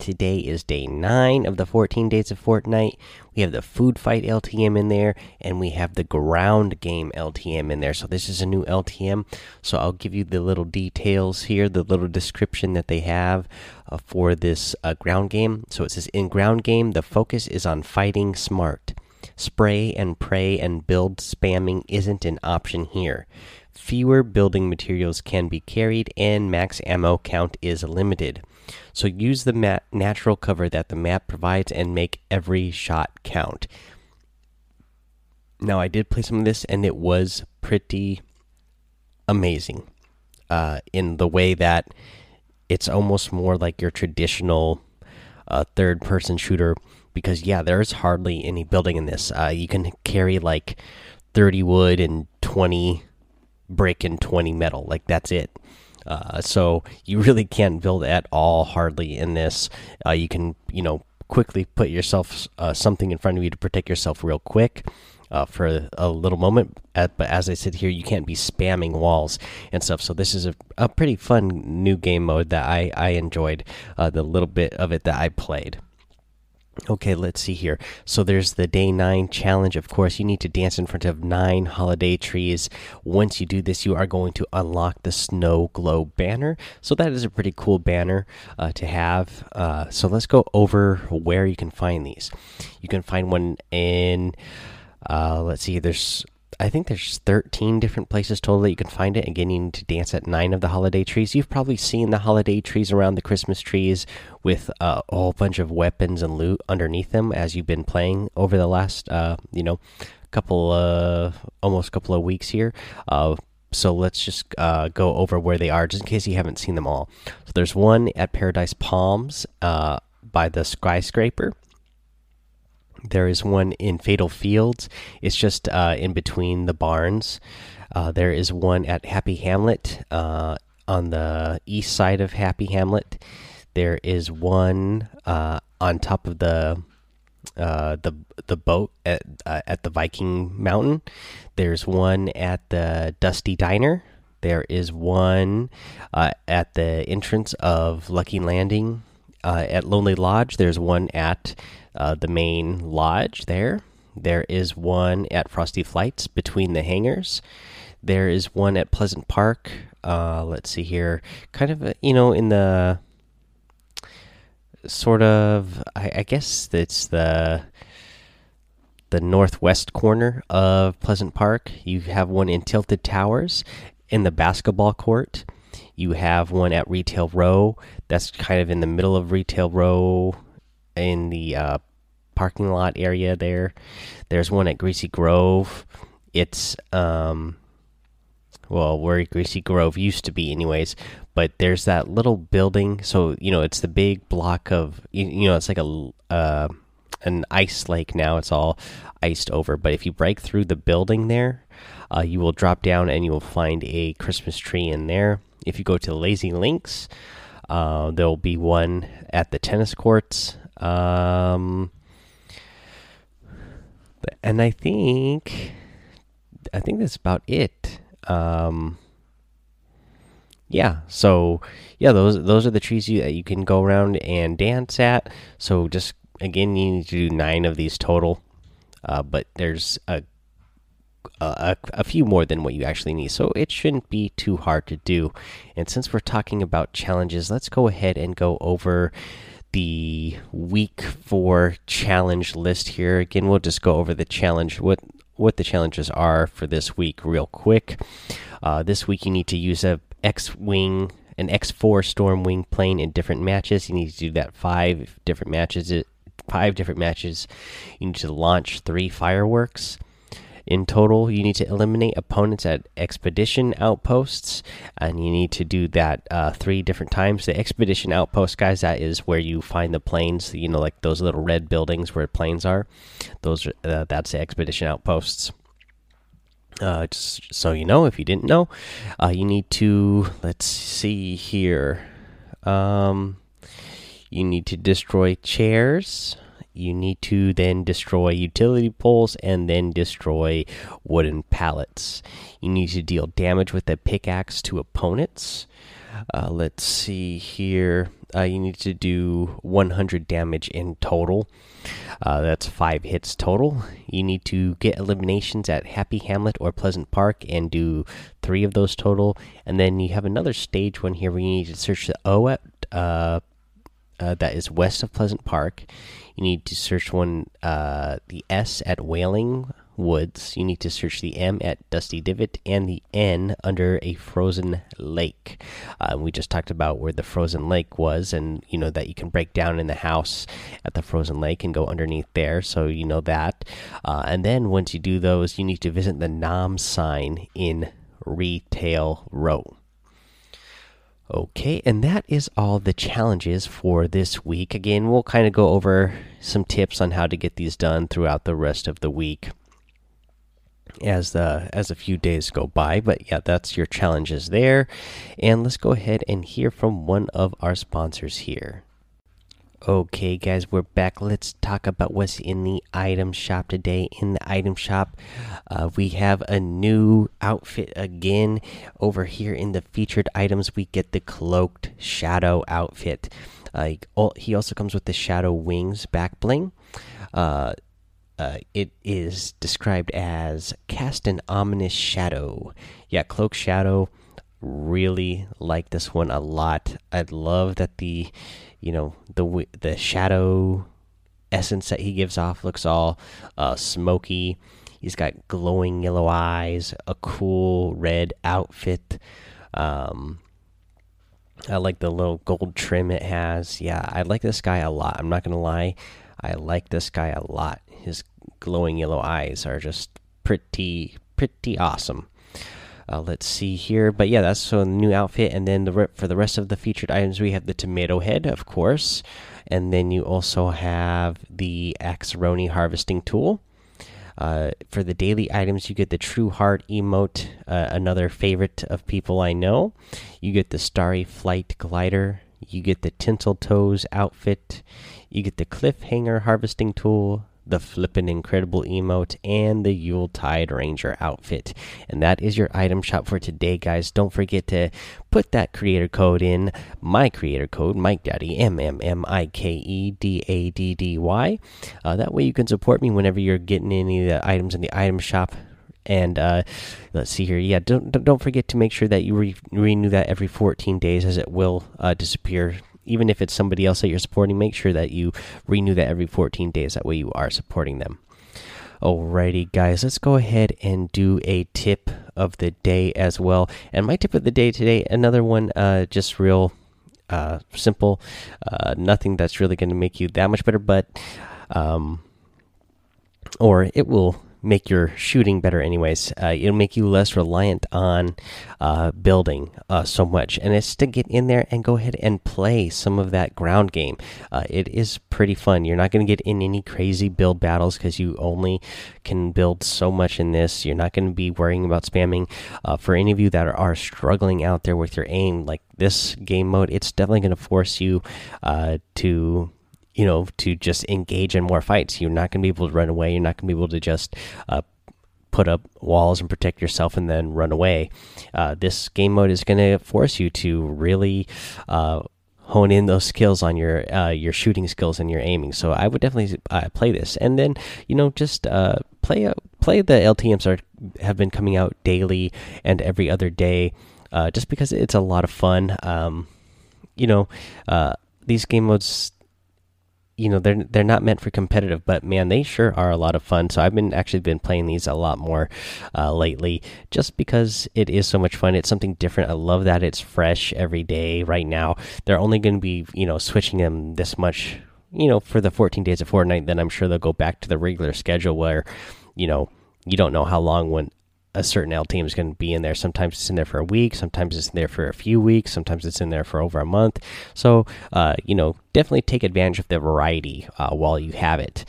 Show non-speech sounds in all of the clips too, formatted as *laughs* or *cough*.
Today is day 9 of the 14 days of Fortnite. We have the food fight LTM in there, and we have the ground game LTM in there. So, this is a new LTM. So, I'll give you the little details here, the little description that they have uh, for this uh, ground game. So, it says in ground game, the focus is on fighting smart. Spray and pray and build spamming isn't an option here. Fewer building materials can be carried, and max ammo count is limited. So use the natural cover that the map provides and make every shot count. Now, I did play some of this, and it was pretty amazing uh, in the way that it's almost more like your traditional uh, third person shooter. Because, yeah, there's hardly any building in this. Uh, you can carry like 30 wood and 20 brick and 20 metal. Like, that's it. Uh, so you really can't build at all hardly in this. Uh, you can, you know, quickly put yourself uh, something in front of you to protect yourself real quick. Uh, for a little moment, but as I said here, you can't be spamming walls and stuff. So this is a, a pretty fun new game mode that I I enjoyed uh, the little bit of it that I played. Okay, let's see here. So there's the day nine challenge. Of course, you need to dance in front of nine holiday trees. Once you do this, you are going to unlock the snow globe banner. So that is a pretty cool banner uh, to have. Uh, so let's go over where you can find these. You can find one in. Uh, let's see. There's I think there's 13 different places total that you can find it. Again, you need to dance at nine of the holiday trees. You've probably seen the holiday trees around the Christmas trees with uh, a whole bunch of weapons and loot underneath them as you've been playing over the last, uh, you know, couple, uh, almost couple of weeks here. Uh, so let's just uh, go over where they are, just in case you haven't seen them all. So there's one at Paradise Palms by the skyscraper. There is one in Fatal Fields. It's just uh, in between the barns. Uh, there is one at Happy Hamlet uh, on the east side of Happy Hamlet. There is one uh, on top of the uh, the the boat at uh, at the Viking Mountain. There's one at the Dusty Divot. There is one at the entrance of Lucky Landing at Lonely Lodge. There's one at uh, the main lodge there. There is one at Frosty Flights between the hangars. There is one at Pleasant Park. Uh, let's see here, kind of you know in the sort of I, I guess it's the the northwest corner of Pleasant Park. You have one in Tilted Towers in the basketball court. You have one at Retail Row. That's kind of in the middle of Retail Row in the uh, parking lot area there. There's one at Greasy Grove. It's um well, where Greasy Grove used to be anyways, but there's that little building, so you know, it's the big block of you, you know, it's like a uh an ice lake now. It's all iced over, but if you break through the building there, uh, you will drop down and you will find a Christmas tree in there. If you go to Lazy Links, uh, there will be one at the tennis courts. Um, and I think, I think that's about it. Um, yeah, so yeah, those those are the trees you that you can go around and dance at. So just again, you need to do nine of these total, uh, but there's a a, a, few more than what you actually need. So it shouldn't be too hard to do. And since we're talking about challenges, let's go ahead and go over the week four challenge list here. Again, we'll just go over the challenge what what the challenges are for this week real quick. Uh, this week you need to use a X wing an X4 Stormwing plane in different matches. You need to do that five different matches. Five different matches. You need to launch three fireworks. In total, you need to eliminate opponents at expedition outposts, and you need to do that uh, three different times. The expedition outpost, guys, that is where you find the planes. You know, like those little red buildings where planes are. Those, uh, that's the expedition outposts. Uh, just so you know, if you didn't know, uh, you need to let's see here. Um, you need to destroy chairs You need to then destroy utility poles and then destroy wooden pallets. You need to deal damage with a pickaxe to opponents. Uh, let's see here. Uh, you need to do 100 damage in total. Uh, that's five hits total. You need to get eliminations at Happy Hamlet or Pleasant Park and do three of those total. And then you have another stage one here where you need to search the O at uh, that is west of Pleasant Park. You need to search one uh, the S at Wailing Woods. You need to search the M at Dusty Divot and the N under a frozen lake. Uh, we just talked about where the frozen lake was, and you know that you can break down in the house at the frozen lake and go underneath there, so you know that. Uh, and then once you do those, you need to visit the Nam sign in Retail Row. Okay, and that is all the challenges for this week. Again, we'll kind of go over some tips on how to get these done throughout the rest of the week as the as a few days go by but yeah that's your challenges there and let's go ahead and hear from one of our sponsors here okay guys we're back let's talk about what's in the item shop today in the item shop uh, we have a new outfit again over here in the featured items we get the cloaked shadow outfit uh, he also comes with the shadow wings back bling uh, uh, it is described as cast an ominous shadow. Yeah, cloak shadow. Really like this one a lot. I love that the, you know, the the shadow essence that he gives off looks all uh, smoky. He's got glowing yellow eyes, a cool red outfit. Um, I like the little gold trim it has. Yeah, I like this guy a lot. I'm not gonna lie. I like this guy a lot. His glowing yellow eyes are just pretty pretty awesome. Uh, let's see here, but yeah, that's so new outfit, and then the for the rest of the featured items, we have the tomato head, of course, and then you also have the Axeroni harvesting tool. Uh, for the daily items, you get the True Heart emote, uh, another favorite of people I know. You get the Starry Flight glider. You get the Tinsel Toes outfit. You get the Cliffhanger harvesting tool, the flippin' incredible emote, and the Yuletide Ranger outfit. And that is your item shop for today, guys. Don't forget to put that creator code in, my creator code, Mike Daddy, M M M I K E D A D D Y. Uh, that way you can support me whenever you're getting any of the items in the item shop and uh, let's see here. Yeah, don't don't forget to make sure that you re renew that every 14 days, as it will uh, disappear even if it's somebody else that you're supporting, make sure that you renew that every 14 days. That way you are supporting them. Alrighty, guys, let's go ahead and do a tip of the day as well. And my tip of the day today, another one, uh, just real uh, simple, uh, nothing that's really going to make you that much better, but, um, or it will make your shooting better anyways. Uh, it'll make you less reliant on uh, building uh, so much. And it's to get in there and go ahead and play some of that ground game. Uh, it is pretty fun. You're not going to get in any crazy build battles because you only can build so much in this. You're not going to be worrying about spamming. Uh, for any of you that are, are, struggling out there with your aim like this game mode it's definitely going to force you uh, to you know, to just engage in more fights. You're not going to be able to run away. You're not going to be able to just uh, put up walls and protect yourself and then run away. Uh, this game mode is going to force you to really uh, hone in those skills on your uh, your shooting skills and your aiming. So I would definitely uh, play this, and then you know just uh, play play the LTMs are have been coming out daily and every other day, just because it's a lot of fun. Um, you know, these game modes you know they're they're not meant for competitive, but man, they sure are a lot of fun. So I've been actually been playing these a lot more uh, lately, just because it is so much fun. It's something different. I love that it's fresh every day. Right now, they're only going to be you know switching them this much, you know, for the 14 days of Fortnite. Then I'm sure they'll go back to the regular schedule where, you know, you don't know how long when a certain LTM is going to be in there. Sometimes it's in there for a week, sometimes it's in there for a few weeks, sometimes it's in there for over a month. So, uh, you know, definitely take advantage of the variety uh, while you have it.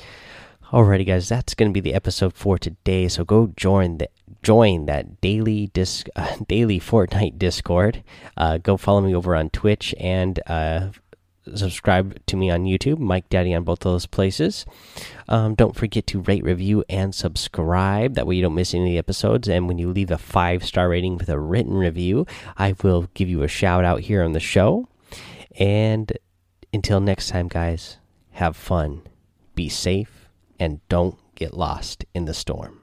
Alrighty, guys, that's going to be the episode for today. So go join the join that daily disc uh, *laughs* daily Fortnite Discord. Uh, go follow me over on Twitch and uh, subscribe to me on YouTube, Mike Daddy on both those places. Um, don't forget to rate, review, and subscribe. That way you don't miss any of the episodes. And when you leave a five star rating with a written review, I will give you a shout out here on the show. And until next time, guys, have fun, be safe, and don't get lost in the storm.